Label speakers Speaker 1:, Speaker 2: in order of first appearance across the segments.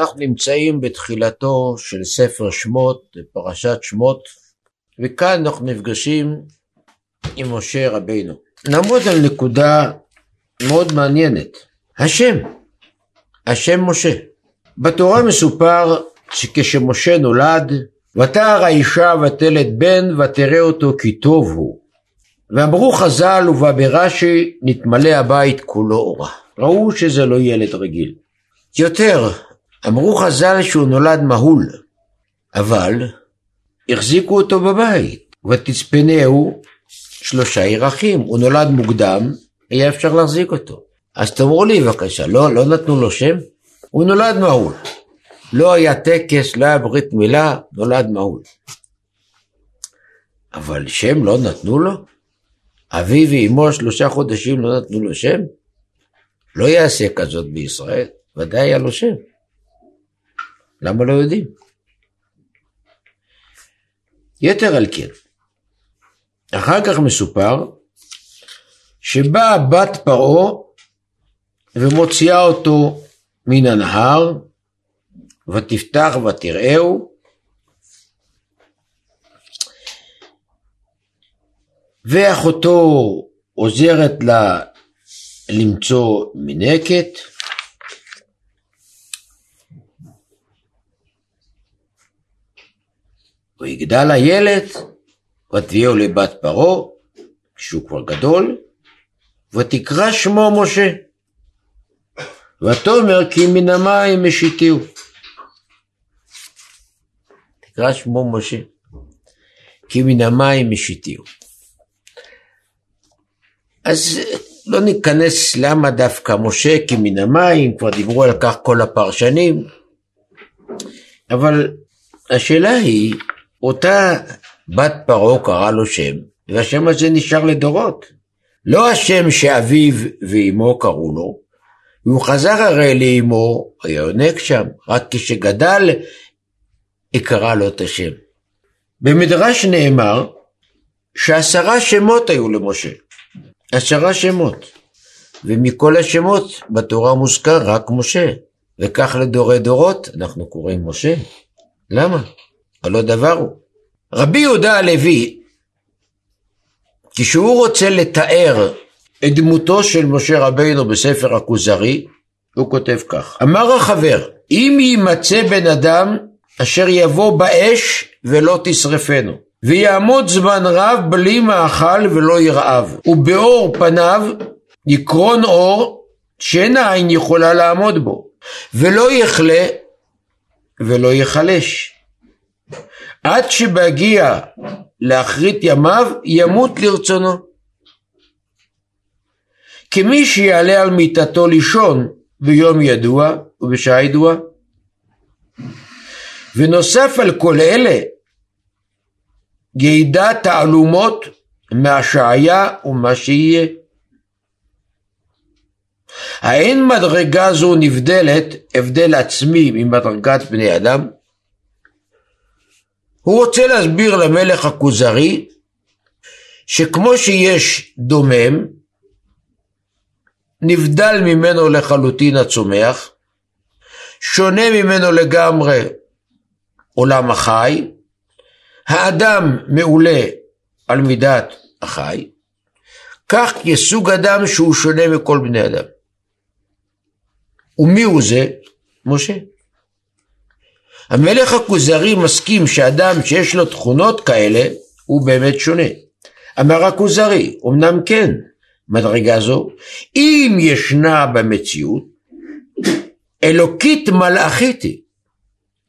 Speaker 1: אנחנו נמצאים בתחילתו של ספר שמות, פרשת שמות, וכאן אנחנו נפגשים עם משה רבינו. נעמוד על נקודה מאוד מעניינת. השם, השם משה. בתורה מסופר שכשמשה נולד, ותער האישה ותלת בן ותראה אותו כי טוב הוא. ואמרו חז"ל ובא ברש"י נתמלא הבית כולו אורה. ראו שזה לא ילד רגיל. יותר, אמרו חז"ל שהוא נולד מהול, אבל החזיקו אותו בבית, ותצפנהו שלושה ירחים, הוא נולד מוקדם, היה אפשר להחזיק אותו. אז תאמרו לי בבקשה, לא, לא נתנו לו שם? הוא נולד מהול. לא היה טקס, לא היה ברית מילה, נולד מהול. אבל שם לא נתנו לו? אבי ואמו שלושה חודשים לא נתנו לו שם? לא יעשה כזאת בישראל, ודאי היה לו שם. למה לא יודעים? יתר על כן, אחר כך מסופר שבאה בת פרעה ומוציאה אותו מן הנהר ותפתח ותראהו ואחותו עוזרת לה למצוא מנקת ויגדל הילד ותביאו לבת פרעה כשהוא כבר גדול ותקרא שמו משה. ותאמר כי מן המים משיתיהו. תקרא שמו משה. כי מן המים משיתיהו. אז לא ניכנס למה דווקא משה כי מן המים, כבר דיברו על כך כל הפרשנים, אבל השאלה היא, אותה בת פרעה קרא לו שם, והשם הזה נשאר לדורות. לא השם שאביו ואימו קראו לו, והוא חזר הרי לאימו, היה יונק שם, רק כשגדל, היא קראה לו את השם. במדרש נאמר שעשרה שמות היו למשה. עשרה שמות, ומכל השמות בתורה מוזכר רק משה, וכך לדורי דורות אנחנו קוראים משה. למה? הלא דבר הוא. רבי יהודה הלוי, כשהוא רוצה לתאר את דמותו של משה רבינו בספר הכוזרי, הוא כותב כך: אמר החבר, אם יימצא בן אדם אשר יבוא באש ולא תשרפנו, ויעמוד זמן רב בלי מאכל ולא ירעב, ובאור פניו יקרון אור שאין העין יכולה לעמוד בו, ולא יכלה ולא יחלש. עד שבהגיע לאחרית ימיו ימות לרצונו. כמי שיעלה על מיטתו לישון ביום ידוע ובשעה ידועה. ונוסף על כל אלה ידע תעלומות מה שהיה ומה שיהיה. האין מדרגה זו נבדלת הבדל עצמי ממדרגת בני אדם? הוא רוצה להסביר למלך הכוזרי שכמו שיש דומם, נבדל ממנו לחלוטין הצומח, שונה ממנו לגמרי עולם החי, האדם מעולה על מידת החי, כך כסוג אדם שהוא שונה מכל בני אדם. ומי הוא זה? משה. המלך הכוזרי מסכים שאדם שיש לו תכונות כאלה הוא באמת שונה. אמר הכוזרי, אמנם כן, מדרגה זו, אם ישנה במציאות, אלוקית מלאכית היא,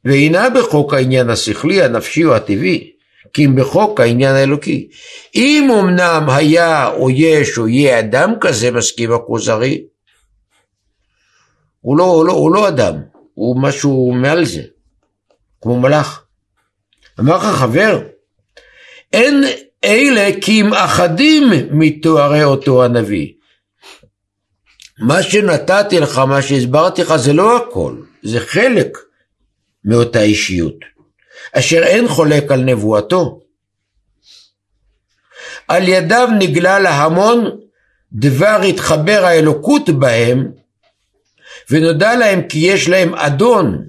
Speaker 1: ואינה בחוק העניין השכלי, הנפשי או הטבעי, כי אם בחוק העניין האלוקי. אם אמנם היה או יש או יהיה אדם כזה, מסכים הכוזרי, הוא לא, הוא, לא, הוא לא אדם, הוא משהו מעל זה, כמו מלאך. אמר לך חבר, אין אלה כי אם אחדים מתוארי אותו הנביא. מה שנתתי לך, מה שהסברתי לך, זה לא הכל, זה חלק מאותה אישיות, אשר אין חולק על נבואתו. על ידיו נגלה להמון דבר התחבר האלוקות בהם, ונודע להם כי יש להם אדון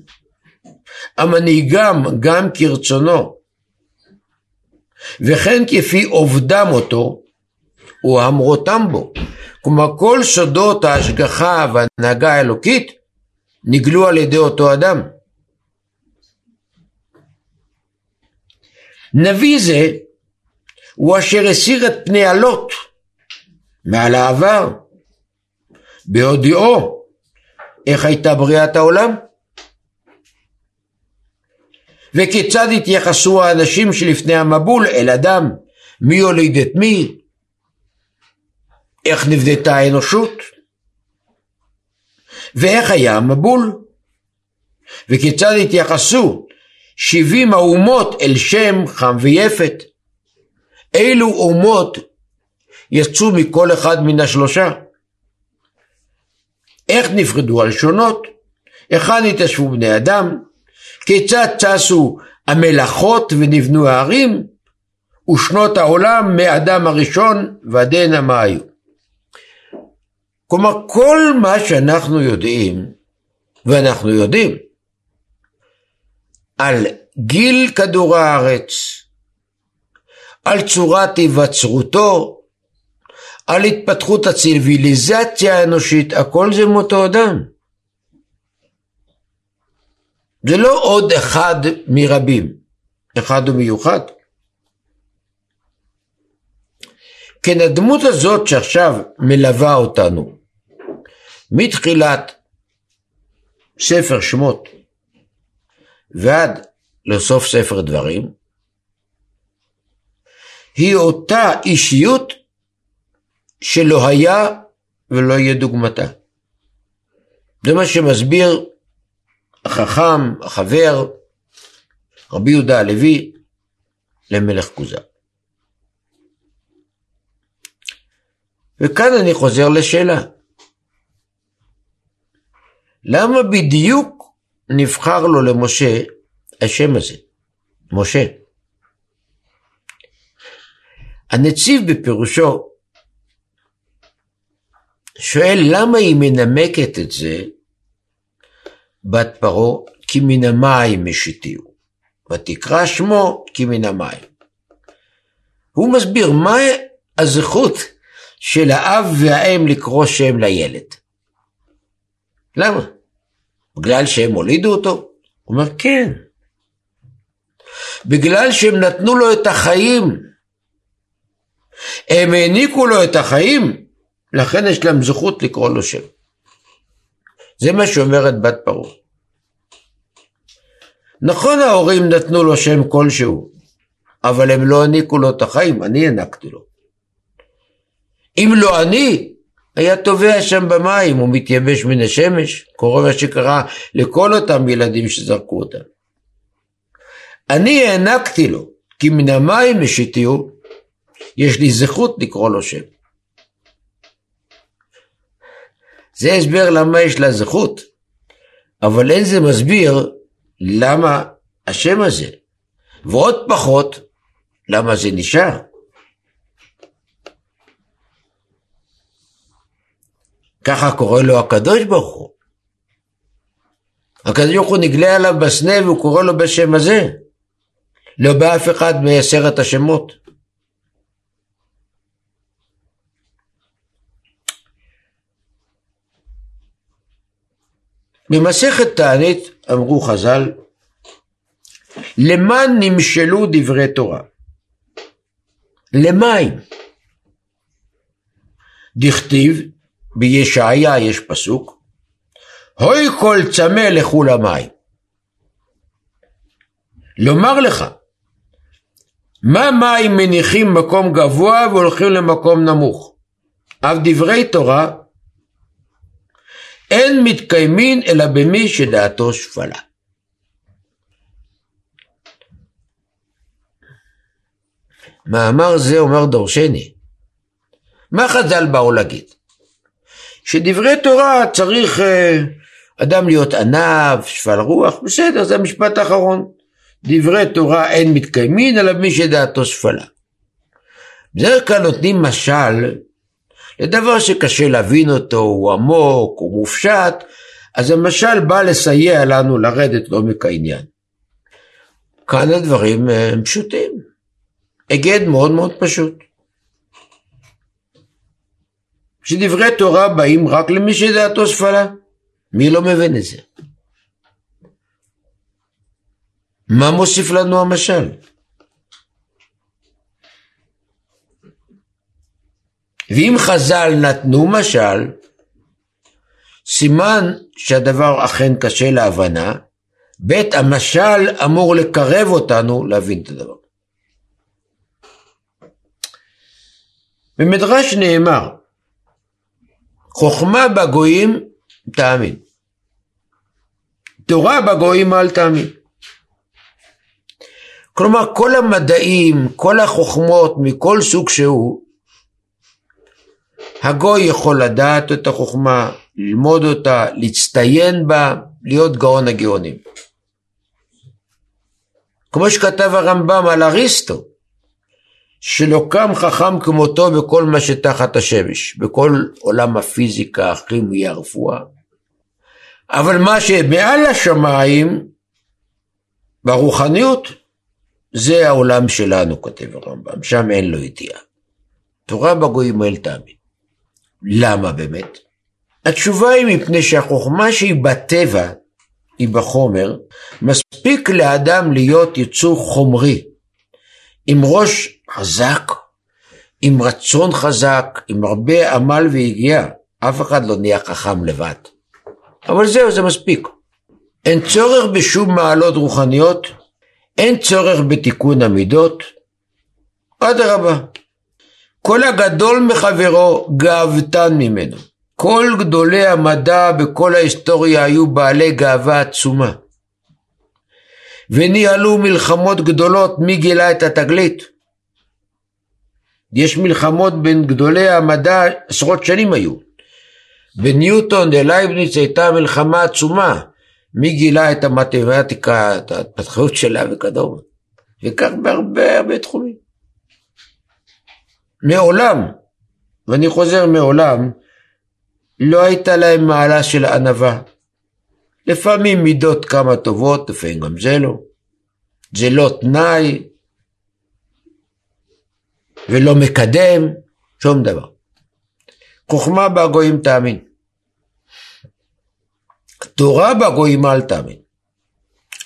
Speaker 1: המנהיגם גם כרצונו, וכן כפי עובדם אותו, והמרותם בו. כלומר כל סודות ההשגחה וההנהגה האלוקית נגלו על ידי אותו אדם. נביא זה הוא אשר הסיר את פני הלוט מעל העבר, בהודיעו איך הייתה בריאת העולם. וכיצד התייחסו האנשים שלפני המבול אל אדם, מי יוליד את מי, איך נבדתה האנושות, ואיך היה המבול, וכיצד התייחסו שבעים האומות אל שם חם ויפת. אילו אומות יצאו מכל אחד מן השלושה? איך נפרדו הלשונות? היכן התיישבו בני אדם? כיצד צצו המלאכות ונבנו הערים? ושנות העולם מאדם הראשון ועד הנה מה היו. כלומר, כל מה שאנחנו יודעים, ואנחנו יודעים, על גיל כדור הארץ, על צורת היווצרותו, על התפתחות הציוויליזציה האנושית, הכל זה מאותו אדם. זה לא עוד אחד מרבים, אחד ומיוחד. כן הדמות הזאת שעכשיו מלווה אותנו מתחילת ספר שמות ועד לסוף ספר דברים, היא אותה אישיות שלא היה ולא יהיה דוגמתה. זה מה שמסביר החכם, החבר, רבי יהודה הלוי, למלך כוזר. וכאן אני חוזר לשאלה. למה בדיוק נבחר לו למשה השם הזה, משה? הנציב בפירושו שואל למה היא מנמקת את זה בת פרעה כי מן המים משיתיהו ותקרא שמו כי מן המים. הוא מסביר מה הזכות של האב והאם לקרוא שם לילד. למה? בגלל שהם הולידו אותו? הוא אומר כן. בגלל שהם נתנו לו את החיים. הם העניקו לו את החיים, לכן יש להם זכות לקרוא לו שם. זה מה שאומרת בת פרעה. נכון ההורים נתנו לו שם כלשהו, אבל הם לא העניקו לו את החיים, אני הענקתי לו. אם לא אני, היה טובע שם במים, הוא מתייבש מן השמש, קורה מה שקרה לכל אותם ילדים שזרקו אותם. אני הענקתי לו, כי מן המים משיתיהו, יש לי זכות לקרוא לו שם. זה הסבר למה יש לה זכות, אבל אין זה מסביר למה השם הזה, ועוד פחות, למה זה נשאר. ככה קורא לו הקדוש ברוך הוא. הקדוש ברוך הוא נגלה עליו בסנה והוא קורא לו בשם הזה. לא באף אחד מעשרת השמות. במסכת תענית אמרו חז"ל, למה נמשלו דברי תורה? למים. דכתיב, בישעיה יש פסוק, הוי כל צמא לכו למים. לומר לך, מה מים מניחים מקום גבוה והולכים למקום נמוך? אף דברי תורה אין מתקיימין אלא במי שדעתו שפלה. מאמר זה אומר דורשני. מה חז"ל באו להגיד? שדברי תורה צריך אה, אדם להיות ענב, שפל רוח, בסדר, זה המשפט האחרון. דברי תורה אין מתקיימין, אלא מי שדעתו שפלה. בדרך כלל נותנים משל לדבר שקשה להבין אותו, הוא עמוק, הוא מופשט, אז המשל בא לסייע לנו לרדת לעומק העניין. כאן הדברים אה, הם פשוטים. היגד מאוד מאוד פשוט. שדברי תורה באים רק למי שדעתו שפלה. מי לא מבין את זה? מה מוסיף לנו המשל? ואם חז"ל נתנו משל, סימן שהדבר אכן קשה להבנה, ב' המשל אמור לקרב אותנו להבין את הדבר. במדרש נאמר, חוכמה בגויים תאמין, תורה בגויים אל תאמין. כלומר כל המדעים, כל החוכמות מכל סוג שהוא, הגוי יכול לדעת את החוכמה, ללמוד אותה, להצטיין בה, להיות גאון הגאונים. כמו שכתב הרמב"ם על אריסטו, שלא קם חכם כמותו בכל מה שתחת השמש, בכל עולם הפיזיקה, הכימיה, הרפואה. אבל מה שמעל השמיים, ברוחניות, זה העולם שלנו, כותב הרמב"ם, שם אין לו ידיעה. תורה בגויים אל תאמין. למה באמת? התשובה היא מפני שהחוכמה שהיא בטבע, היא בחומר, מספיק לאדם להיות יצור חומרי, עם ראש חזק, עם רצון חזק, עם הרבה עמל והגיעה. אף אחד לא נהיה חכם לבד. אבל זהו, זה מספיק. אין צורך בשום מעלות רוחניות, אין צורך בתיקון המידות. אדרבה, כל הגדול מחברו גאוותן ממנו. כל גדולי המדע בכל ההיסטוריה היו בעלי גאווה עצומה. וניהלו מלחמות גדולות מי גילה את התגלית. יש מלחמות בין גדולי המדע עשרות שנים היו. בניוטון ללייבניץ הייתה מלחמה עצומה. מי גילה את המתמטיקה, את ההתפתחות שלה וכדומה. וכך בהרבה הרבה תחומים. מעולם, ואני חוזר מעולם, לא הייתה להם מעלה של ענווה. לפעמים מידות כמה טובות, לפעמים גם זה לא. זה לא תנאי ולא מקדם, שום דבר. חוכמה בגויים תאמין. תורה בגויים אל תאמין.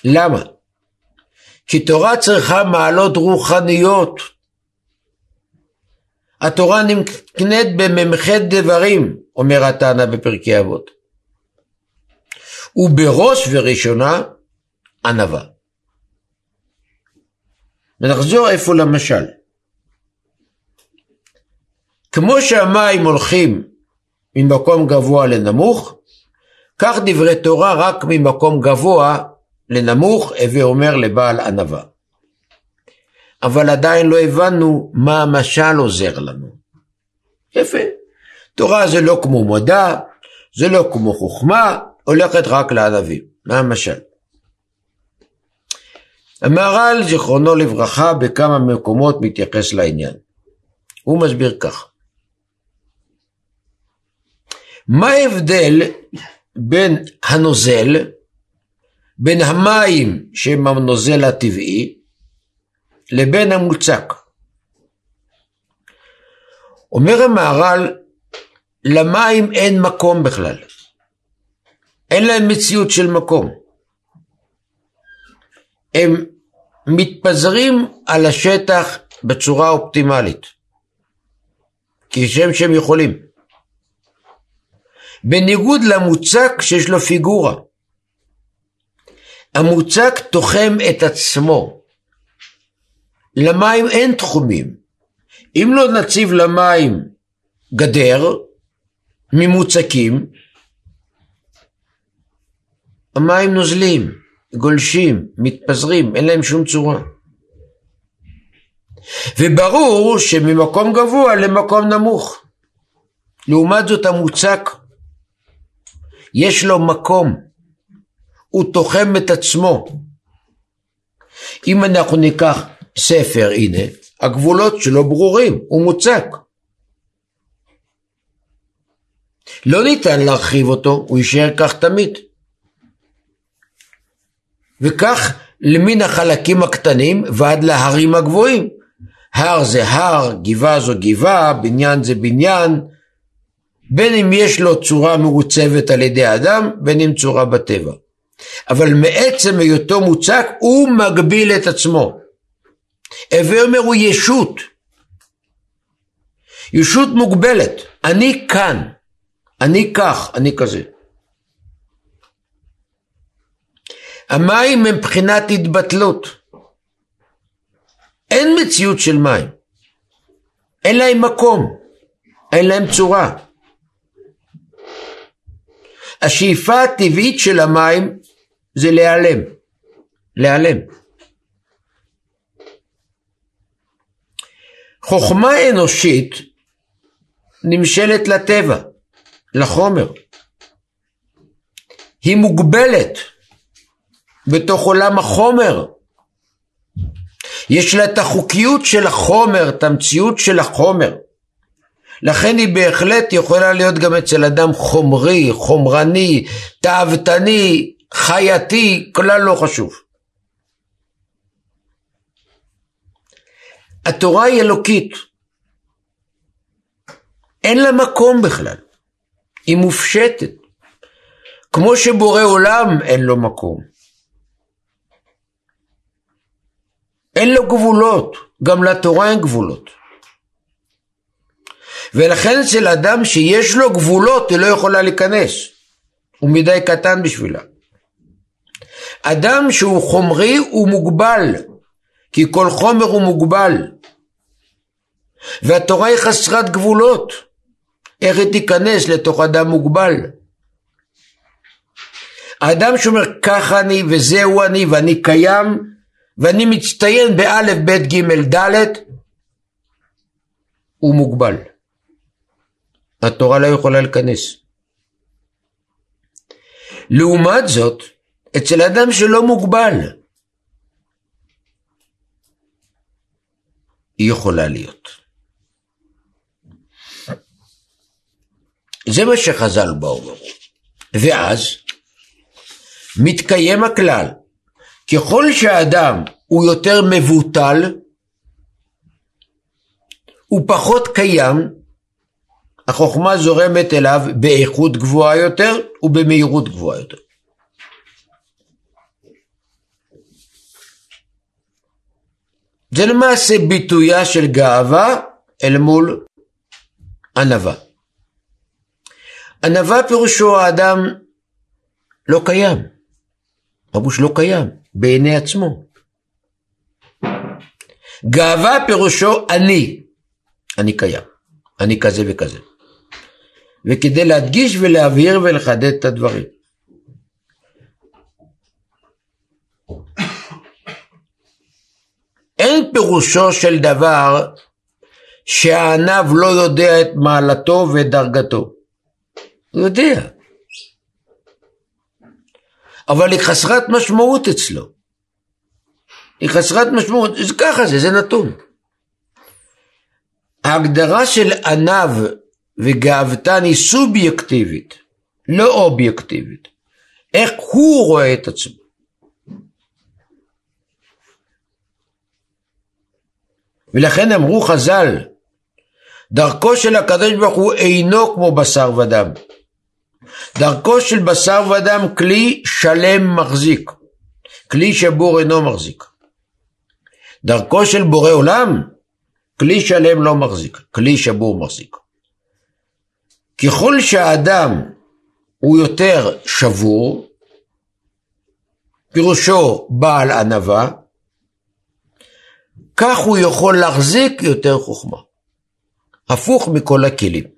Speaker 1: למה? כי תורה צריכה מעלות רוחניות. התורה נקנית במ"ח דברים, אומר התנא בפרקי אבות. ובראש וראשונה ענווה. ונחזור איפה למשל. כמו שהמים הולכים ממקום גבוה לנמוך, כך דברי תורה רק ממקום גבוה לנמוך, הווה אומר לבעל ענווה. אבל עדיין לא הבנו מה המשל עוזר לנו. יפה. תורה זה לא כמו מדע, זה לא כמו חוכמה, הולכת רק לענבים. מה המשל? המהר"ל, זיכרונו לברכה, בכמה מקומות מתייחס לעניין. הוא מסביר כך: מה ההבדל בין הנוזל, בין המים שהם הנוזל הטבעי, לבין המוצק? אומר המהר"ל, למים אין מקום בכלל. אין להם מציאות של מקום. הם מתפזרים על השטח בצורה אופטימלית, כשם שהם יכולים. בניגוד למוצק שיש לו פיגורה. המוצק תוחם את עצמו. למים אין תחומים. אם לא נציב למים גדר ממוצקים, המים נוזלים. גולשים, מתפזרים, אין להם שום צורה. וברור שממקום גבוה למקום נמוך. לעומת זאת המוצק, יש לו מקום, הוא תוחם את עצמו. אם אנחנו ניקח ספר, הנה, הגבולות שלו ברורים, הוא מוצק. לא ניתן להרחיב אותו, הוא יישאר כך תמיד. וכך למן החלקים הקטנים ועד להרים הגבוהים. הר זה הר, גבעה זו גבעה, בניין זה בניין, בין אם יש לו צורה מעוצבת על ידי האדם, בין אם צורה בטבע. אבל מעצם היותו מוצק, הוא מגביל את עצמו. הווה אומר הוא ישות. ישות מוגבלת. אני כאן, אני כך, אני כזה. המים הם בחינת התבטלות. אין מציאות של מים. אין להם מקום, אין להם צורה. השאיפה הטבעית של המים זה להיעלם. להיעלם. חוכמה אנושית נמשלת לטבע, לחומר. היא מוגבלת בתוך עולם החומר. יש לה את החוקיות של החומר, את המציאות של החומר. לכן היא בהחלט יכולה להיות גם אצל אדם חומרי, חומרני, תאוותני, חייתי, כלל לא חשוב. התורה היא אלוקית. אין לה מקום בכלל. היא מופשטת. כמו שבורא עולם אין לו מקום. אין לו גבולות, גם לתורה אין גבולות. ולכן אצל אדם שיש לו גבולות היא לא יכולה להיכנס. הוא מדי קטן בשבילה. אדם שהוא חומרי הוא מוגבל, כי כל חומר הוא מוגבל. והתורה היא חסרת גבולות. איך היא תיכנס לתוך אדם מוגבל? האדם שאומר ככה אני וזהו אני ואני קיים ואני מצטיין באלף בית ג' ד' הוא מוגבל. התורה לא יכולה להיכנס. לעומת זאת, אצל אדם שלא מוגבל, היא יכולה להיות. זה מה שחז"ל באו ואז מתקיים הכלל, ככל שהאדם הוא יותר מבוטל, הוא פחות קיים, החוכמה זורמת אליו באיכות גבוהה יותר ובמהירות גבוהה יותר. זה למעשה ביטויה של גאווה אל מול ענווה. ענווה פירושו האדם לא קיים, רבוש לא קיים בעיני עצמו. גאווה פירושו אני, אני קיים, אני כזה וכזה. וכדי להדגיש ולהבהיר ולחדד את הדברים. אין פירושו של דבר שהענב לא יודע את מעלתו ואת דרגתו. הוא יודע. אבל היא חסרת משמעות אצלו. היא חסרת משמעות, זה ככה זה, זה נתון. ההגדרה של ענב וגאוותן היא סובייקטיבית, לא אובייקטיבית. איך הוא רואה את עצמו. ולכן אמרו חז"ל, דרכו של הקדוש ברוך הוא אינו כמו בשר ודם. דרכו של בשר ודם כלי שלם מחזיק, כלי שבור אינו מחזיק. דרכו של בורא עולם, כלי שלם לא מחזיק, כלי שבור מחזיק. ככל שהאדם הוא יותר שבור, פירושו בעל ענווה, כך הוא יכול להחזיק יותר חוכמה. הפוך מכל הכלים.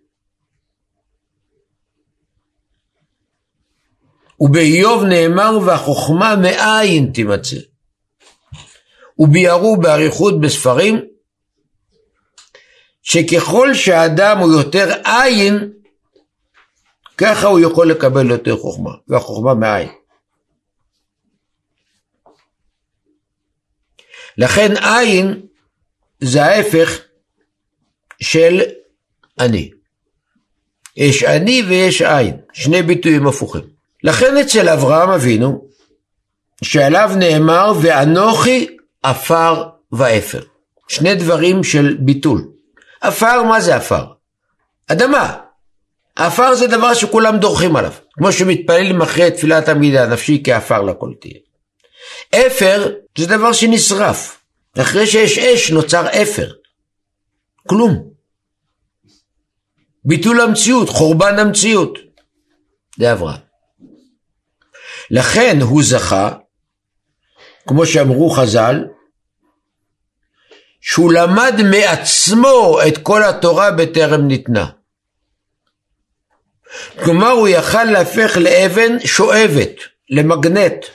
Speaker 1: ובאיוב נאמר והחוכמה מאין תימצא. וביארו באריכות בספרים שככל שהאדם הוא יותר עין, ככה הוא יכול לקבל יותר חוכמה, והחוכמה מאין. לכן עין זה ההפך של אני. יש אני ויש עין, שני ביטויים הפוכים. לכן אצל אברהם אבינו, שעליו נאמר ואנוכי עפר ואפר. שני דברים של ביטול. עפר, מה זה עפר? אדמה. עפר זה דבר שכולם דורכים עליו. כמו שמתפללים אחרי תפילת עמידה, נפשי כעפר לכל תהיה. אפר זה דבר שנשרף. אחרי שיש אש נוצר אפר. כלום. ביטול המציאות, חורבן המציאות. זה אברהם. לכן הוא זכה, כמו שאמרו חז"ל, שהוא למד מעצמו את כל התורה בטרם ניתנה. כלומר הוא יכל להפך לאבן שואבת, למגנט,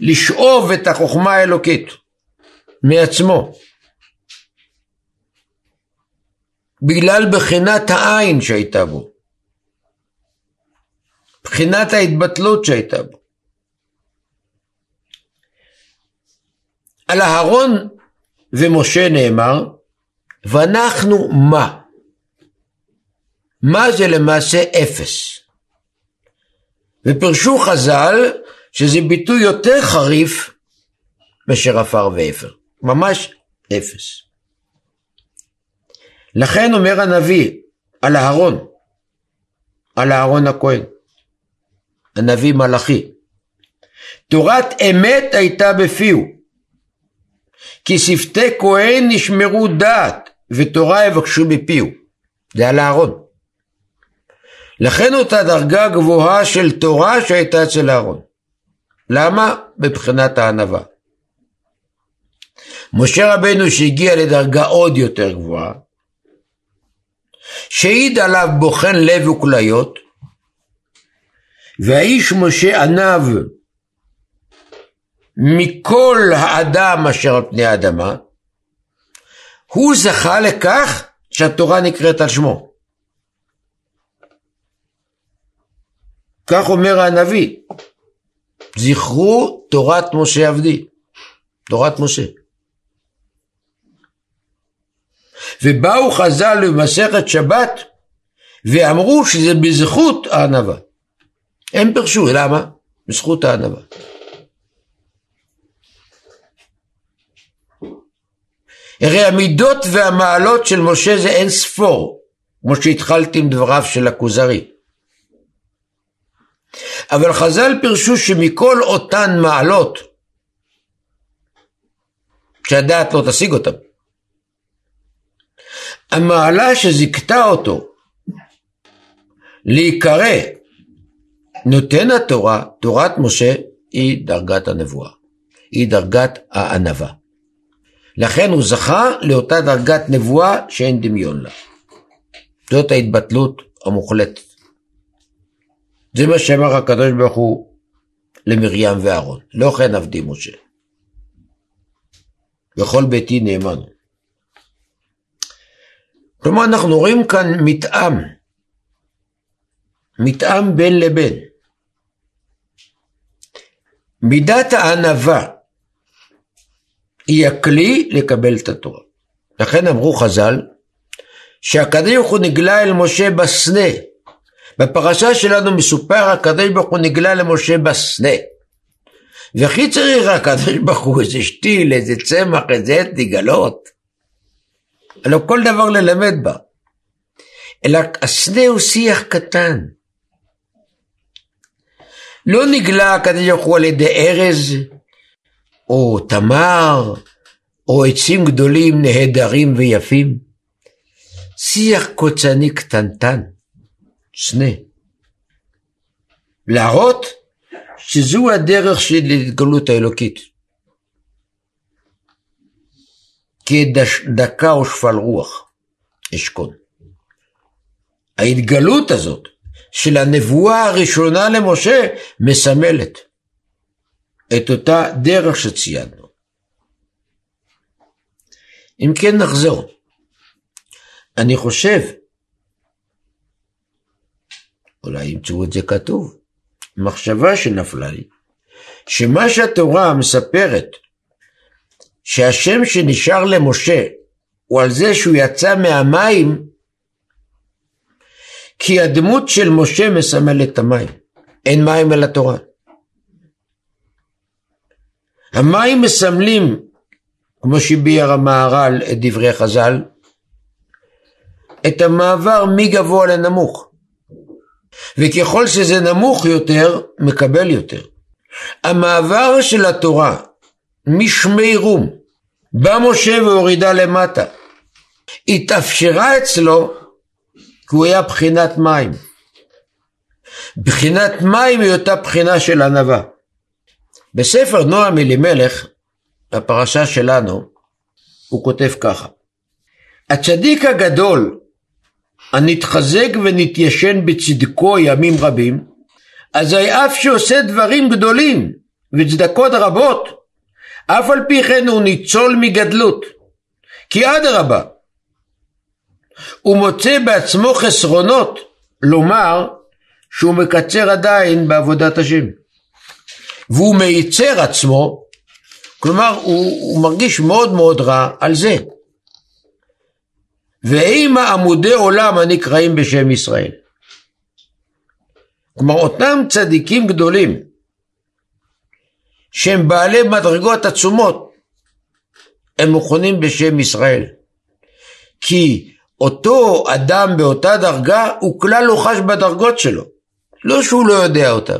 Speaker 1: לשאוב את החוכמה האלוקית מעצמו. בגלל בחינת העין שהייתה בו, בחינת ההתבטלות שהייתה בו. על אהרון ומשה נאמר, ואנחנו מה? מה זה למעשה אפס? ופרשו חז"ל שזה ביטוי יותר חריף מאשר עפר ואפר, ממש אפס. לכן אומר הנביא על אהרון, על אהרון הכהן, הנביא מלאכי, תורת אמת הייתה בפיהו, כי שפתי כהן נשמרו דעת, ותורה יבקשו מפיהו. זה על אהרון. לכן אותה דרגה גבוהה של תורה שהייתה אצל אהרון. למה? מבחינת הענווה. משה רבנו שהגיע לדרגה עוד יותר גבוהה, שהעיד עליו בוחן לב וכליות, והאיש משה ענב מכל האדם אשר על פני האדמה, הוא זכה לכך שהתורה נקראת על שמו. כך אומר הנביא, זכרו תורת משה עבדי, תורת משה. ובאו חז"ל במסכת שבת ואמרו שזה בזכות הענווה. הם פירשו, למה? בזכות הענווה. הרי המידות והמעלות של משה זה אין ספור, כמו שהתחלתי עם דבריו של הכוזרי. אבל חז"ל פירשו שמכל אותן מעלות, שהדעת לא תשיג אותן, המעלה שזיכתה אותו להיקרא נותן התורה, תורת משה, היא דרגת הנבואה, היא דרגת הענווה. לכן הוא זכה לאותה דרגת נבואה שאין דמיון לה. זאת ההתבטלות המוחלטת. זה מה שאמר הקדוש ברוך הוא למרים ואהרון, לא כן עבדי משה. וכל ביתי נאמן. כלומר אנחנו רואים כאן מתאם, מתאם בין לבין. מידת הענווה היא הכלי לקבל את התורה. לכן אמרו חז"ל, שהקדוש ברוך הוא נגלה אל משה בסנה. בפרשה שלנו מסופר הקדוש ברוך הוא נגלה למשה בסנה. וכי צריך הקדוש ברוך הוא איזה שתיל, איזה צמח, איזה עת לגלות. הלוא כל דבר ללמד בה. אלא הסנה הוא שיח קטן. לא נגלה הקדוש ברוך הוא על ידי ארז, או תמר, או עצים גדולים נהדרים ויפים. שיח קוצני קטנטן, סנה. להראות שזו הדרך של התגלות האלוקית. כדקה או שפל רוח אשכון. ההתגלות הזאת של הנבואה הראשונה למשה מסמלת את אותה דרך שציינו. אם כן נחזור. אני חושב, אולי ימצאו את זה כתוב, מחשבה שנפלה לי, שמה שהתורה מספרת, שהשם שנשאר למשה הוא על זה שהוא יצא מהמים, כי הדמות של משה מסמלת את המים. אין מים אל התורה. המים מסמלים, כמו שהביע המהר"ל את דברי חז"ל, את המעבר מגבוה לנמוך. וככל שזה נמוך יותר, מקבל יותר. המעבר של התורה משמי רום, בא משה והורידה למטה, התאפשרה אצלו כי הוא היה בחינת מים. בחינת מים היא אותה בחינה של ענווה. בספר נועם אלימלך, הפרשה שלנו, הוא כותב ככה: הצדיק הגדול הנתחזק ונתיישן בצדקו ימים רבים, אזי אף שעושה דברים גדולים וצדקות רבות, אף על פי כן הוא ניצול מגדלות. כי אדרבה, הוא מוצא בעצמו חסרונות לומר שהוא מקצר עדיין בעבודת השם. והוא מייצר עצמו, כלומר הוא, הוא מרגיש מאוד מאוד רע על זה. ואימה עמודי עולם הנקראים בשם ישראל. כלומר אותם צדיקים גדולים שהם בעלי מדרגות עצומות הם מכונים בשם ישראל. כי אותו אדם באותה דרגה הוא כלל לא חש בדרגות שלו. לא שהוא לא יודע אותם,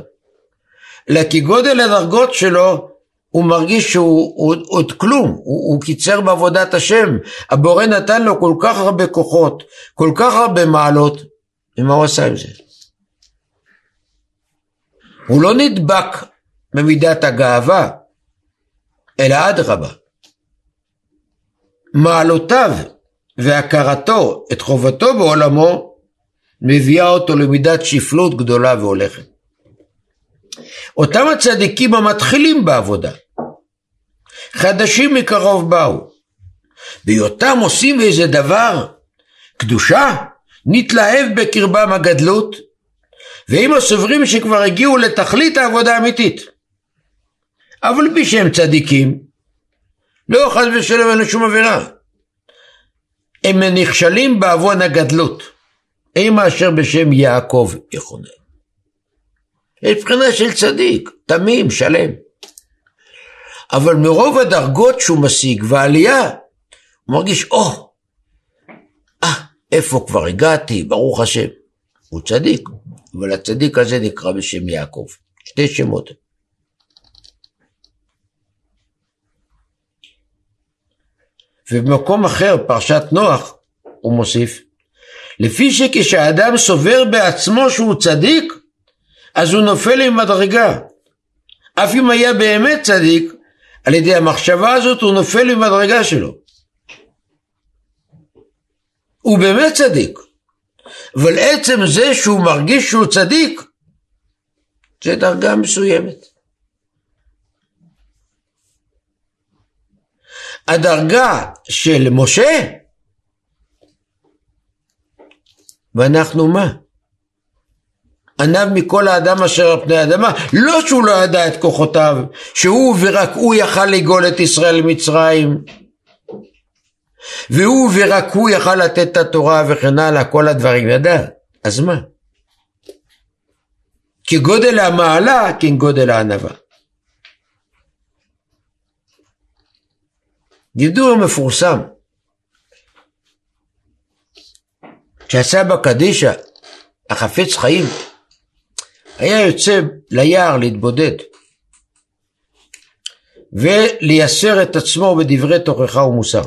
Speaker 1: אלא כי גודל הדרגות שלו הוא מרגיש שהוא עוד כלום, הוא, הוא קיצר בעבודת השם, הבורא נתן לו כל כך הרבה כוחות, כל כך הרבה מעלות, ומה הוא עשה עם זה? הוא לא נדבק במידת הגאווה, אלא אדרבה. מעלותיו והכרתו את חובתו בעולמו מביאה אותו למידת שפלות גדולה והולכת. אותם הצדיקים המתחילים בעבודה, חדשים מקרוב באו, בהיותם עושים איזה דבר, קדושה, נתלהב בקרבם הגדלות, ואם הסוברים שכבר הגיעו לתכלית העבודה האמיתית. אבל פי שהם צדיקים, לא חס ושלום אין שום עבירה. הם נכשלים בעוון הגדלות. אין מאשר בשם יעקב יכונן. יש בחינה של צדיק, תמים, שלם. אבל מרוב הדרגות שהוא משיג והעלייה, הוא מרגיש, או, oh, אה, איפה כבר הגעתי, ברוך השם. הוא צדיק, אבל הצדיק הזה נקרא בשם יעקב. שתי שמות. ובמקום אחר, פרשת נוח, הוא מוסיף, לפי שכשאדם סובר בעצמו שהוא צדיק, אז הוא נופל עם מדרגה. אף אם היה באמת צדיק, על ידי המחשבה הזאת הוא נופל עם מדרגה שלו. הוא באמת צדיק, אבל עצם זה שהוא מרגיש שהוא צדיק, זה דרגה מסוימת. הדרגה של משה, ואנחנו מה? עניו מכל האדם אשר על פני האדמה, לא שהוא לא ידע את כוחותיו, שהוא ורק הוא יכל לגאול את ישראל ממצרים, והוא ורק הוא יכל לתת את התורה וכן הלאה, כל הדברים ידע, אז מה? כגודל המעלה, כגודל הענווה. גידור מפורסם. כשהסבא קדישא, החפץ חיים, היה יוצא ליער להתבודד ולייסר את עצמו בדברי תוכחה ומוסר.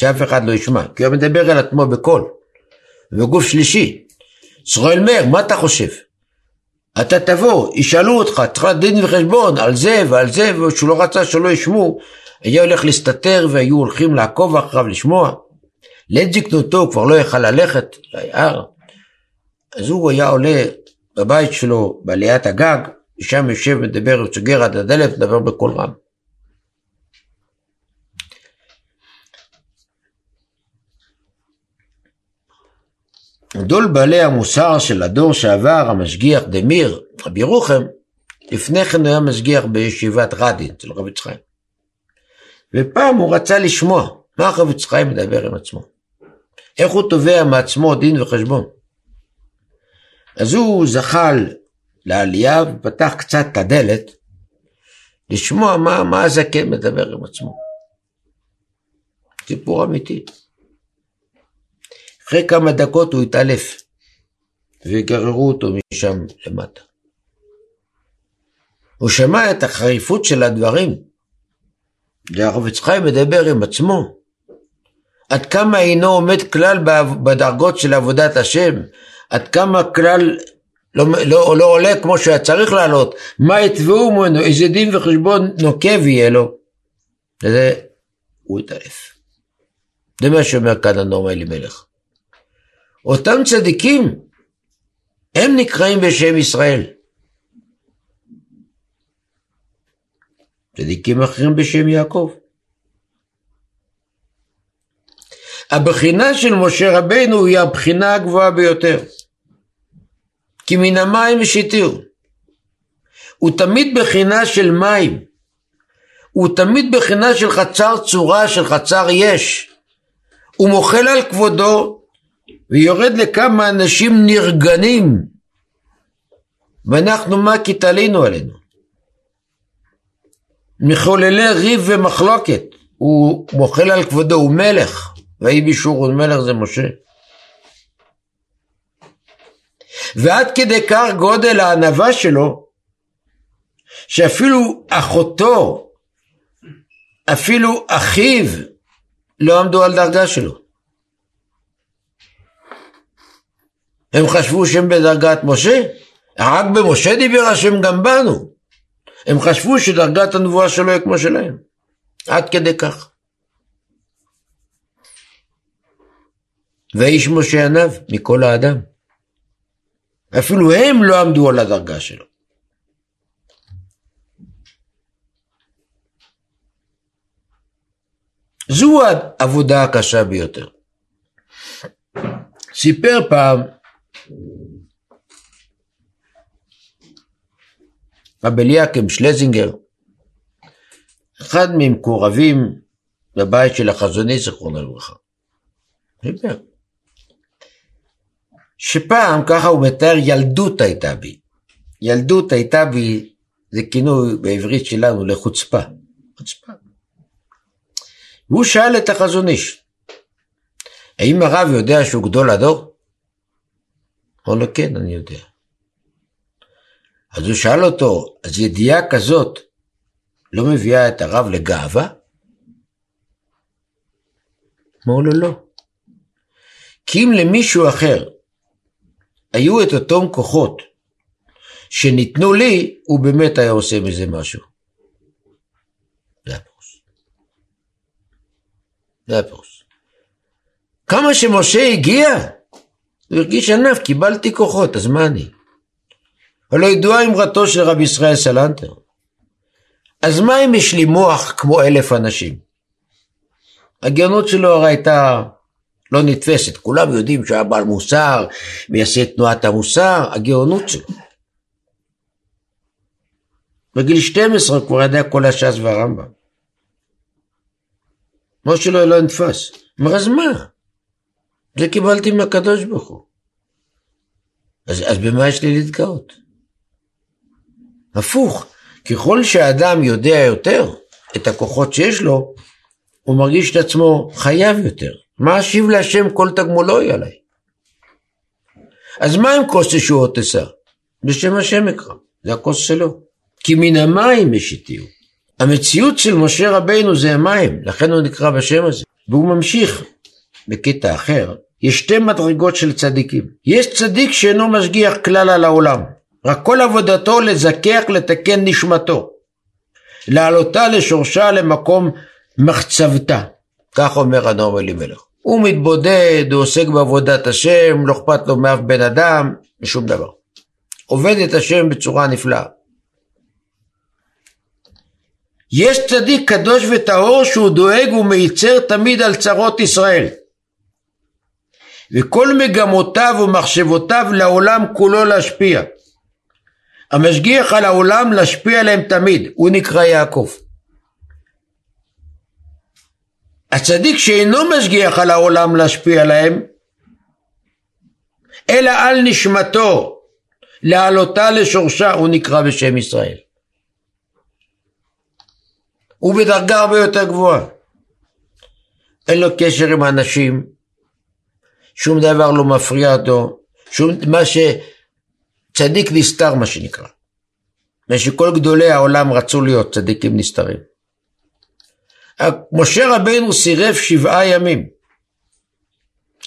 Speaker 1: שאף אחד לא ישמע, כי הוא מדבר אל עצמו בקול, בגוף שלישי. ישראל מאיר, מה אתה חושב? אתה תבוא, ישאלו אותך, צריך דין וחשבון על זה ועל זה, ושהוא לא רצה שלא ישמעו, היה הולך להסתתר והיו הולכים לעקוב אחריו לשמוע. לעת זקנותו כבר לא יכל ללכת ליער, אז הוא היה עולה בבית שלו בעליית הגג, ושם יושב מדבר, סוגר עד הדלת, מדבר בקול רם. גדול בעלי המוסר של הדור שעבר, המשגיח דמיר, רבי ירוחם, לפני כן היה משגיח בישיבת רדין אצל רבי יצחק. ופעם הוא רצה לשמוע מה רבי יצחק מדבר עם עצמו. איך הוא תובע מעצמו דין וחשבון. אז הוא זחל לעלייה ופתח קצת את הדלת, לשמוע מה, מה הזקן מדבר עם עצמו. סיפור אמיתי. אחרי כמה דקות הוא התעלף, וגררו אותו משם למטה. הוא שמע את החריפות של הדברים. והרב יצחק מדבר עם עצמו. עד כמה אינו עומד כלל בדרגות של עבודת השם, עד כמה כלל לא, לא, לא עולה כמו שהיה צריך לעלות, מה יתבעו ממנו, איזה דין וחשבון נוקב יהיה לו. וזה, הוא התעלף. זה מה שאומר כאן הנורמה אלימלך. אותם צדיקים, הם נקראים בשם ישראל. צדיקים אחרים בשם יעקב. הבחינה של משה רבנו היא הבחינה הגבוהה ביותר. כי מן המים השיתיהו. הוא תמיד בחינה של מים. הוא תמיד בחינה של חצר צורה, של חצר יש. הוא מוחל על כבודו ויורד לכמה אנשים נרגנים. ואנחנו מה כי תלינו עלינו? מחוללי ריב ומחלוקת. הוא מוחל על כבודו, הוא מלך. ויהי בישור מלך זה משה. ועד כדי כך גודל הענווה שלו, שאפילו אחותו, אפילו אחיו, לא עמדו על דרגה שלו. הם חשבו שהם בדרגת משה, רק במשה דיבר השם גם בנו. הם חשבו שדרגת הנבואה שלו היא כמו שלהם. עד כדי כך. ואיש משה ענב מכל האדם. אפילו הם לא עמדו על הדרגה שלו. זו העבודה הקשה ביותר. סיפר פעם רב אליקים שלזינגר, אחד ממקורבים בבית של החזוני זכרונו לברכה. שפעם, ככה הוא מתאר, ילדות הייתה בי. ילדות הייתה בי, זה כינוי בעברית שלנו לחוצפה. חוצפה. והוא שאל את החזון איש, האם הרב יודע שהוא גדול הדור? אמר לו, כן, אני יודע. אז הוא שאל אותו, אז ידיעה כזאת לא מביאה את הרב לגאווה? אמר לו, לא. כי אם למישהו אחר היו את אותם כוחות שניתנו לי, הוא באמת היה עושה מזה משהו. זה הפירוש. זה הפירוש. כמה שמשה הגיע, הוא הרגיש ענף, קיבלתי כוחות, אז מה אני? הלא ידועה אמרתו של רבי ישראל סלנטר. אז מה אם יש לי מוח כמו אלף אנשים? הגאונות שלו הרי הייתה לא נתפסת. כולם יודעים שהוא היה בעל מוסר, מייסד תנועת המוסר, הגאונות שלו. בגיל 12 הוא כבר ידע כל הש"ס והרמב"ם. מה שלא לא נתפס. אומר, אז מה? זה קיבלתי מהקדוש ברוך הוא. אז, אז במה יש לי להתגאות? הפוך, ככל שהאדם יודע יותר את הכוחות שיש לו, הוא מרגיש את עצמו חייב יותר. מה אשיב להשם כל תגמולו היא עליי? אז מה עם כוס ישועות אשא? בשם השם אקרא, זה הכוס שלו. כי מן המים משיתיהו. המציאות של משה רבינו זה המים, לכן הוא נקרא בשם הזה. והוא ממשיך בקטע אחר, יש שתי מדרגות של צדיקים. יש צדיק שאינו משגיח כלל על העולם, רק כל עבודתו לזכח לתקן נשמתו, להעלותה לשורשה למקום מחצבתה. כך אומר הנועם אלימלך. הוא מתבודד, הוא עוסק בעבודת השם, לא אכפת לו מאף בן אדם, משום דבר. עובד את השם בצורה נפלאה. יש צדיק קדוש וטהור שהוא דואג ומייצר תמיד על צרות ישראל. וכל מגמותיו ומחשבותיו לעולם כולו להשפיע. המשגיח על העולם להשפיע עליהם תמיד, הוא נקרא יעקב. הצדיק שאינו משגיח על העולם להשפיע עליהם, אלא על נשמתו, להעלותה לשורשה, הוא נקרא בשם ישראל. הוא בדרגה הרבה יותר גבוהה. אין לו קשר עם האנשים, שום דבר לא מפריע אותו, שום, מה שצדיק נסתר מה שנקרא. ושכל גדולי העולם רצו להיות צדיקים נסתרים. משה רבינו סירב שבעה ימים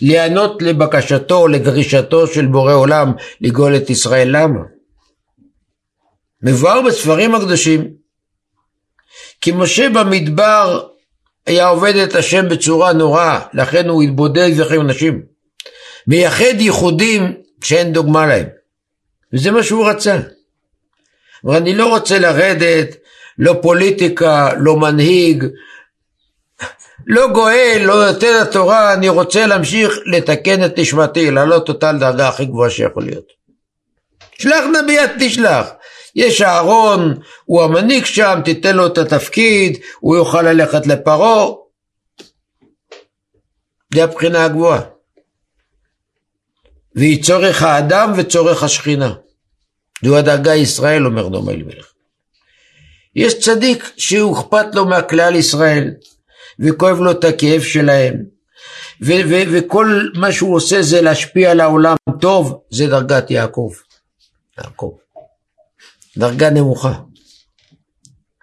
Speaker 1: להיענות לבקשתו או לדרישתו של בורא עולם לגאול את ישראל. למה? מבואר בספרים הקדושים כי משה במדבר היה עובד את השם בצורה נוראה, לכן הוא התבודד וכן נשים. מייחד ייחודים שאין דוגמה להם. וזה מה שהוא רצה. אבל אני לא רוצה לרדת, לא פוליטיקה, לא מנהיג, לא גואל, לא נותן התורה, אני רוצה להמשיך לתקן את נשמתי, לעלות אותה לדרגה הכי גבוהה שיכול להיות. שלח נביא תשלח. יש אהרון, הוא המנהיג שם, תיתן לו את התפקיד, הוא יוכל ללכת לפרעה. זה הבחינה הגבוהה. והיא צורך האדם וצורך השכינה. זו הדרגה ישראל, אומר דומה אלימלך. יש צדיק שהוא אכפת לו מהכלל ישראל, וכואב לו את הכאב שלהם, ו- ו- וכל מה שהוא עושה זה להשפיע על העולם טוב, זה דרגת יעקב. יעקב. דרגה נמוכה.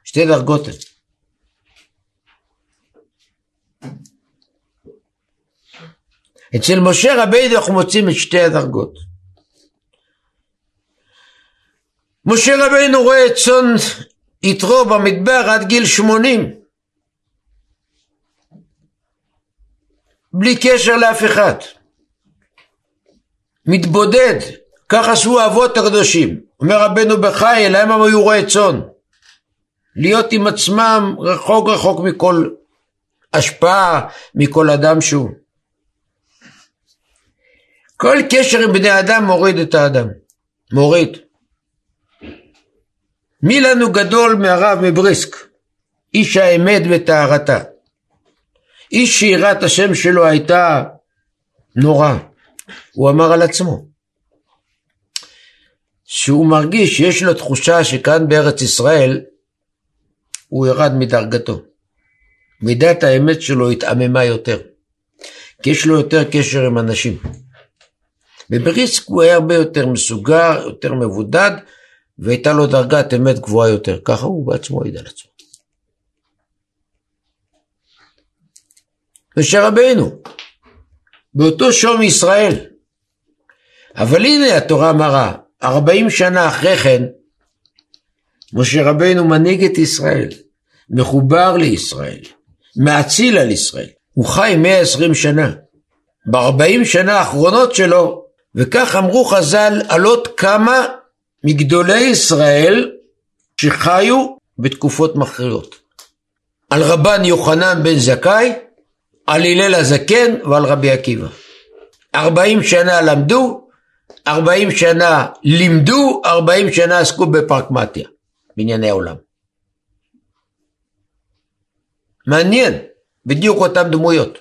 Speaker 1: שתי דרגות. אצל משה רבינו אנחנו מוצאים את שתי הדרגות. משה רבינו רואה את צאן יתרו במדבר עד גיל שמונים. בלי קשר לאף אחד. מתבודד, כך עשו אבות הקדושים. אומר רבנו בחי, להם הם היו רועי צאן. להיות עם עצמם רחוק רחוק מכל השפעה, מכל אדם שהוא. כל קשר עם בני אדם מוריד את האדם. מוריד. מי לנו גדול מהרב מבריסק? איש האמת וטהרתה. איש שיראת השם שלו הייתה נורא. הוא אמר על עצמו. שהוא מרגיש שיש לו תחושה שכאן בארץ ישראל הוא ירד מדרגתו. מידת האמת שלו התעממה יותר, כי יש לו יותר קשר עם אנשים. בבריסק הוא היה הרבה יותר מסוגר, יותר מבודד, והייתה לו דרגת אמת גבוהה יותר. ככה הוא בעצמו העיד על עצמו. משה רבינו, באותו שום ישראל. אבל הנה התורה מראה, ארבעים שנה אחרי כן, משה רבינו מנהיג את ישראל, מחובר לישראל, מאציל על ישראל. הוא חי 120 שנה. בארבעים שנה האחרונות שלו, וכך אמרו חז"ל על עוד כמה מגדולי ישראל שחיו בתקופות מכריעות. על רבן יוחנן בן זכאי, על הלל הזקן ועל רבי עקיבא. ארבעים שנה למדו, ארבעים שנה לימדו, ארבעים שנה עסקו בפרקמטיה, בענייני העולם. מעניין, בדיוק אותן דמויות.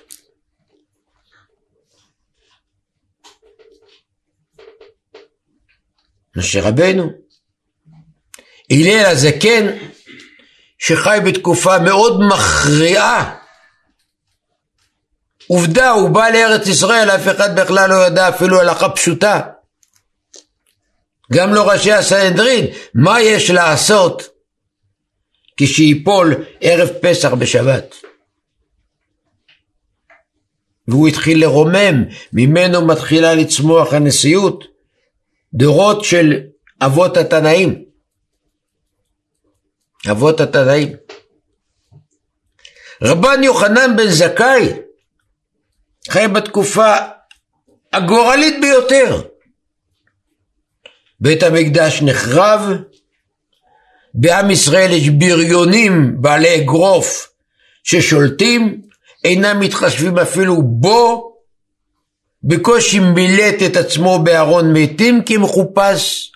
Speaker 1: משה רבנו, הלל הזקן, שחי בתקופה מאוד מכריעה עובדה, הוא בא לארץ ישראל, אף אחד בכלל לא ידע אפילו הלכה פשוטה. גם לא ראשי הסנהדרין, מה יש לעשות כשייפול ערב פסח בשבת? והוא התחיל לרומם, ממנו מתחילה לצמוח הנשיאות, דורות של אבות התנאים. אבות התנאים. רבן יוחנן בן זכאי, חי בתקופה הגורלית ביותר. בית המקדש נחרב, בעם ישראל יש בריונים בעלי אגרוף ששולטים, אינם מתחשבים אפילו בו, בקושי מילט את עצמו בארון מתים כי מחופש.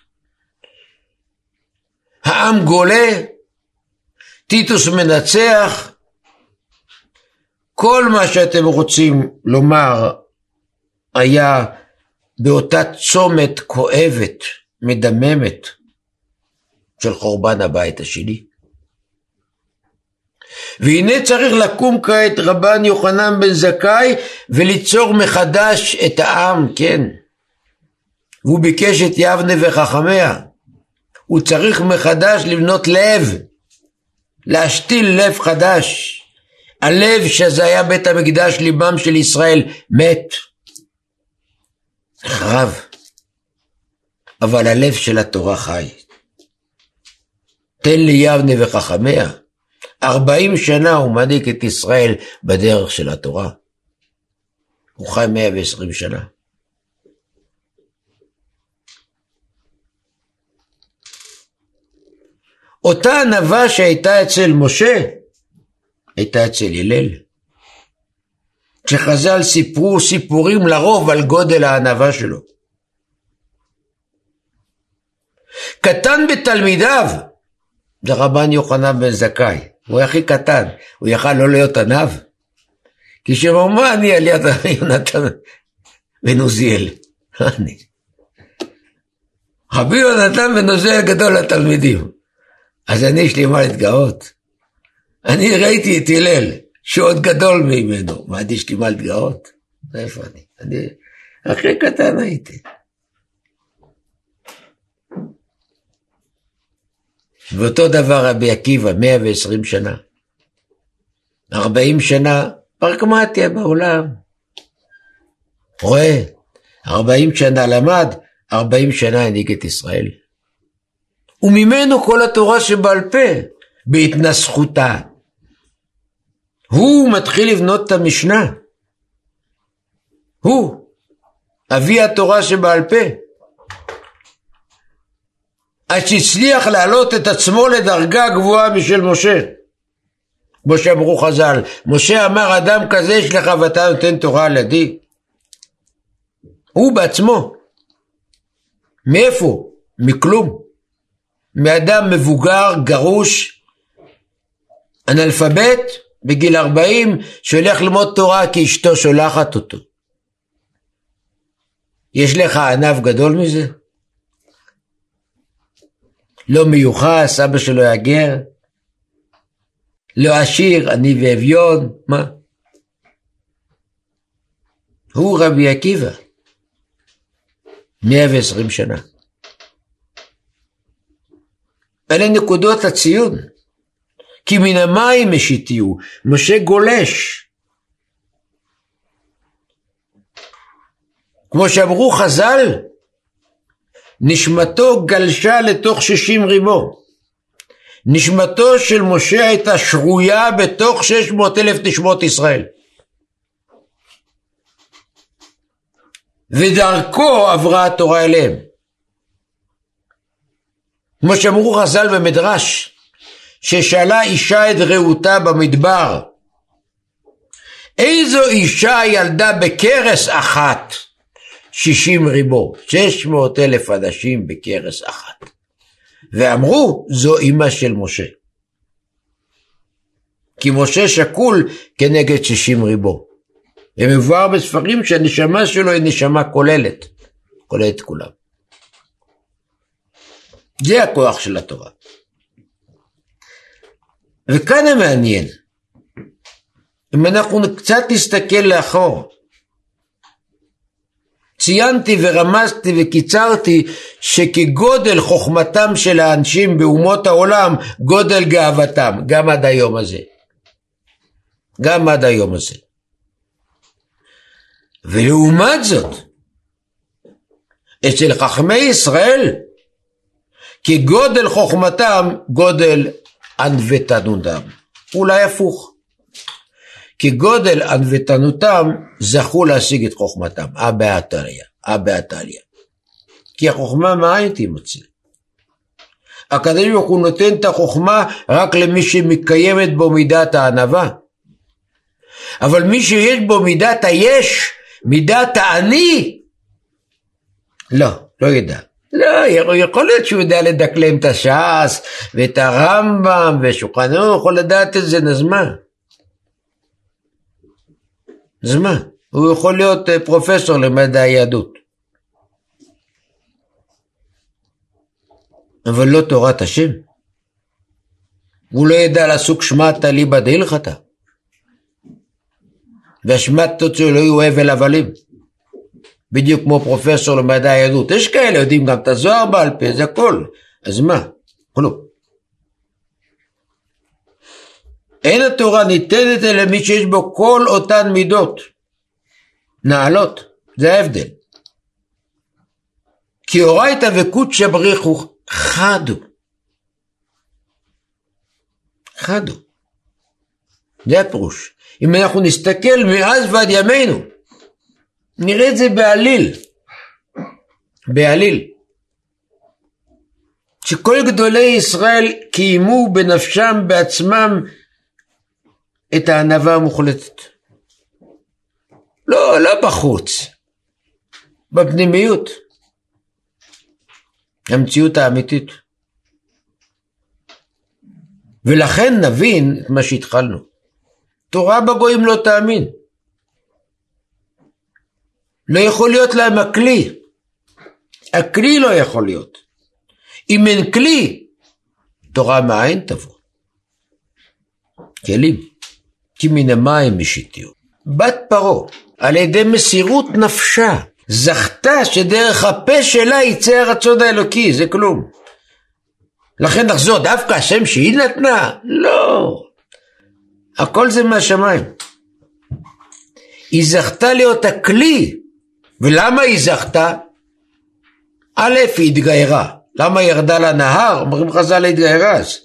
Speaker 1: העם גולה, טיטוס מנצח, כל מה שאתם רוצים לומר היה באותה צומת כואבת, מדממת, של חורבן הבית השני. והנה צריך לקום כעת רבן יוחנן בן זכאי וליצור מחדש את העם, כן. והוא ביקש את יבנה וחכמיה. הוא צריך מחדש לבנות לב, להשתיל לב חדש. הלב שזה היה בית המקדש ליבם של ישראל מת. נחרב. אבל הלב של התורה חי. תן לי יבנה וחכמיה. ארבעים שנה הוא מנהיג את ישראל בדרך של התורה. הוא חי מאה ועשרים שנה. אותה ענווה שהייתה אצל משה, הייתה אצל הלל. כשחז"ל סיפרו סיפורים לרוב על גודל הענווה שלו. קטן בתלמידיו, זה רבן יוחנן בן זכאי, הוא הכי קטן, הוא יכל לא להיות עניו. כי שאומר, מה אני על יד יונתן בן עוזיאל? אני. רבי יונתן בן עוזיאל גדול לתלמידים. אז אני יש לי מה להתגאות. אני ראיתי את הלל, שהוא עוד גדול ממנו, מה יש לי מה להתגאות? איפה אני? אני הכי קטן הייתי. ואותו דבר רבי עקיבא, 120 שנה. 40 שנה, פרקמטיה בעולם. רואה, 40 שנה למד, 40 שנה הנהיג את ישראל. וממנו כל התורה שבעל פה, בהתנסחותה. הוא מתחיל לבנות את המשנה. הוא, אבי התורה שבעל פה. עד שהצליח להעלות את עצמו לדרגה גבוהה משל משה. כמו שאמרו חז"ל, משה אמר אדם כזה יש לך ואתה נותן תורה על ידי. הוא בעצמו. מאיפה? מכלום. מאדם מבוגר, גרוש, אנאלפבית, בגיל 40, שהולך ללמוד תורה כי אשתו שולחת אותו. יש לך ענף גדול מזה? לא מיוחס, אבא שלו היה גר, לא עשיר, עני ואביון, מה? הוא רבי עקיבא, 120 שנה. אלה נקודות הציון. כי מן המים משיתיהו, משה גולש. כמו שאמרו חז"ל, נשמתו גלשה לתוך שישים רימו. נשמתו של משה הייתה שרויה בתוך שש מאות אלף נשמות ישראל. ודרכו עברה התורה אליהם. כמו שאמרו חז"ל במדרש, ששאלה אישה את רעותה במדבר, איזו אישה ילדה בכרס אחת? שישים ריבו, שש מאות אלף אנשים בכרס אחת. ואמרו, זו אמא של משה. כי משה שקול כנגד שישים ריבו. ומבואר בספרים שהנשמה שלו היא נשמה כוללת, כוללת כולם. זה הכוח של התורה. וכאן המעניין, אם אנחנו קצת נסתכל לאחור, ציינתי ורמזתי וקיצרתי שכגודל חוכמתם של האנשים באומות העולם, גודל גאוותם, גם עד היום הזה. גם עד היום הזה. ולעומת זאת, אצל חכמי ישראל, כגודל חוכמתם, גודל ענוותנותם. אולי הפוך. כגודל ענוותנותם, זכו להשיג את חוכמתם. אה באתריה, אה באתליה. כי החוכמה מאין תימצא. הקדוש ברוך הוא נותן את החוכמה רק למי שמקיימת בו מידת הענווה. אבל מי שיש בו מידת היש, מידת האני, לא, לא ידע. לא, יכול להיות שהוא יודע לדקלם את הש"ס ואת הרמב"ם ושולחן הוא יכול לדעת את זה, אז מה? אז מה? הוא יכול להיות אה, פרופסור למדע היהדות. אבל לא תורת השם. הוא לא ידע לעסוק שמטה ליבא דהלכתא. והשמטות שלו לא יהיו הבל הבלים. בדיוק כמו פרופסור למדעי היהדות. יש כאלה יודעים גם את הזוהר בעל פה, זה הכל. אז מה? כלום. אין התורה ניתנת אלא מי שיש בו כל אותן מידות. נעלות, זה ההבדל. כי אורייתא וקודשא בריחו חדו. חדו. זה הפירוש. אם אנחנו נסתכל מאז ועד ימינו, נראה את זה בעליל. בעליל. שכל גדולי ישראל קיימו בנפשם בעצמם את הענווה המוחלטת. לא, לא בחוץ, בפנימיות. המציאות האמיתית. ולכן נבין את מה שהתחלנו. תורה בגויים לא תאמין. לא יכול להיות להם הכלי. הכלי לא יכול להיות. אם אין כלי, תורה מאין תבוא. כלים. כי מן המים משיתיו. בת פרעה, על ידי מסירות נפשה, זכתה שדרך הפה שלה יצא הרצון האלוקי, זה כלום. לכן נחזור, דווקא השם שהיא נתנה? לא. הכל זה מהשמיים. היא זכתה להיות הכלי. ולמה היא זכתה? א', היא התגיירה. למה היא ירדה לנהר? אומרים חז"ל התגיירה אז.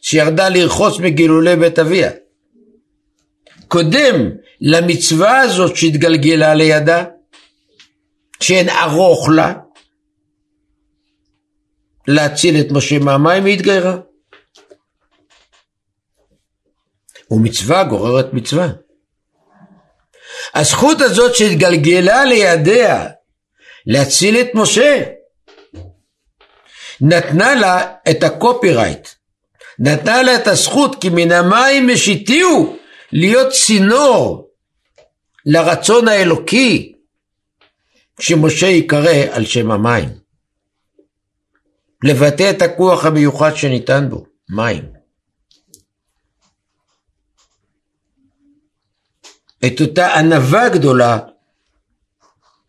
Speaker 1: שירדה לרחוץ מגילולי בית אביה. קודם למצווה הזאת שהתגלגלה לידה, שאין ארוך לה, להציל את משה מהמים, היא התגיירה. ומצווה גוררת מצווה. הזכות הזאת שהתגלגלה לידיה להציל את משה, נתנה לה את הקופירייט, נתנה לה את הזכות כי מן המים משיתיהו להיות צינור לרצון האלוקי שמשה ייקרא על שם המים. לבטא את הכוח המיוחד שניתן בו, מים. את אותה ענווה גדולה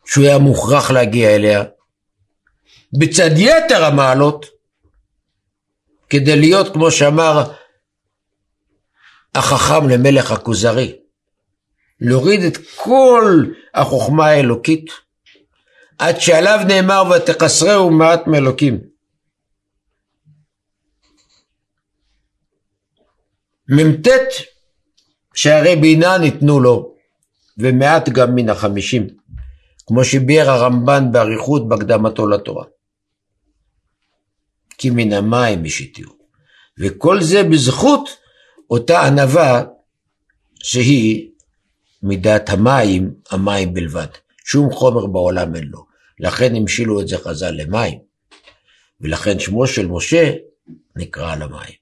Speaker 1: שהוא היה מוכרח להגיע אליה, בצד יתר המעלות, כדי להיות, כמו שאמר החכם למלך הכוזרי, להוריד את כל החוכמה האלוקית, עד שעליו נאמר ותקסרהו מעט מאלוקים. מ"ט שערי בינה ניתנו לו, ומעט גם מן החמישים, כמו שביאר הרמב"ן באריכות בהקדמתו לתורה. כי מן המים השיתיהו. וכל זה בזכות אותה ענווה שהיא מידת המים, המים בלבד. שום חומר בעולם אין לו. לכן המשילו את זה חז"ל למים. ולכן שמו של משה נקרא על המים.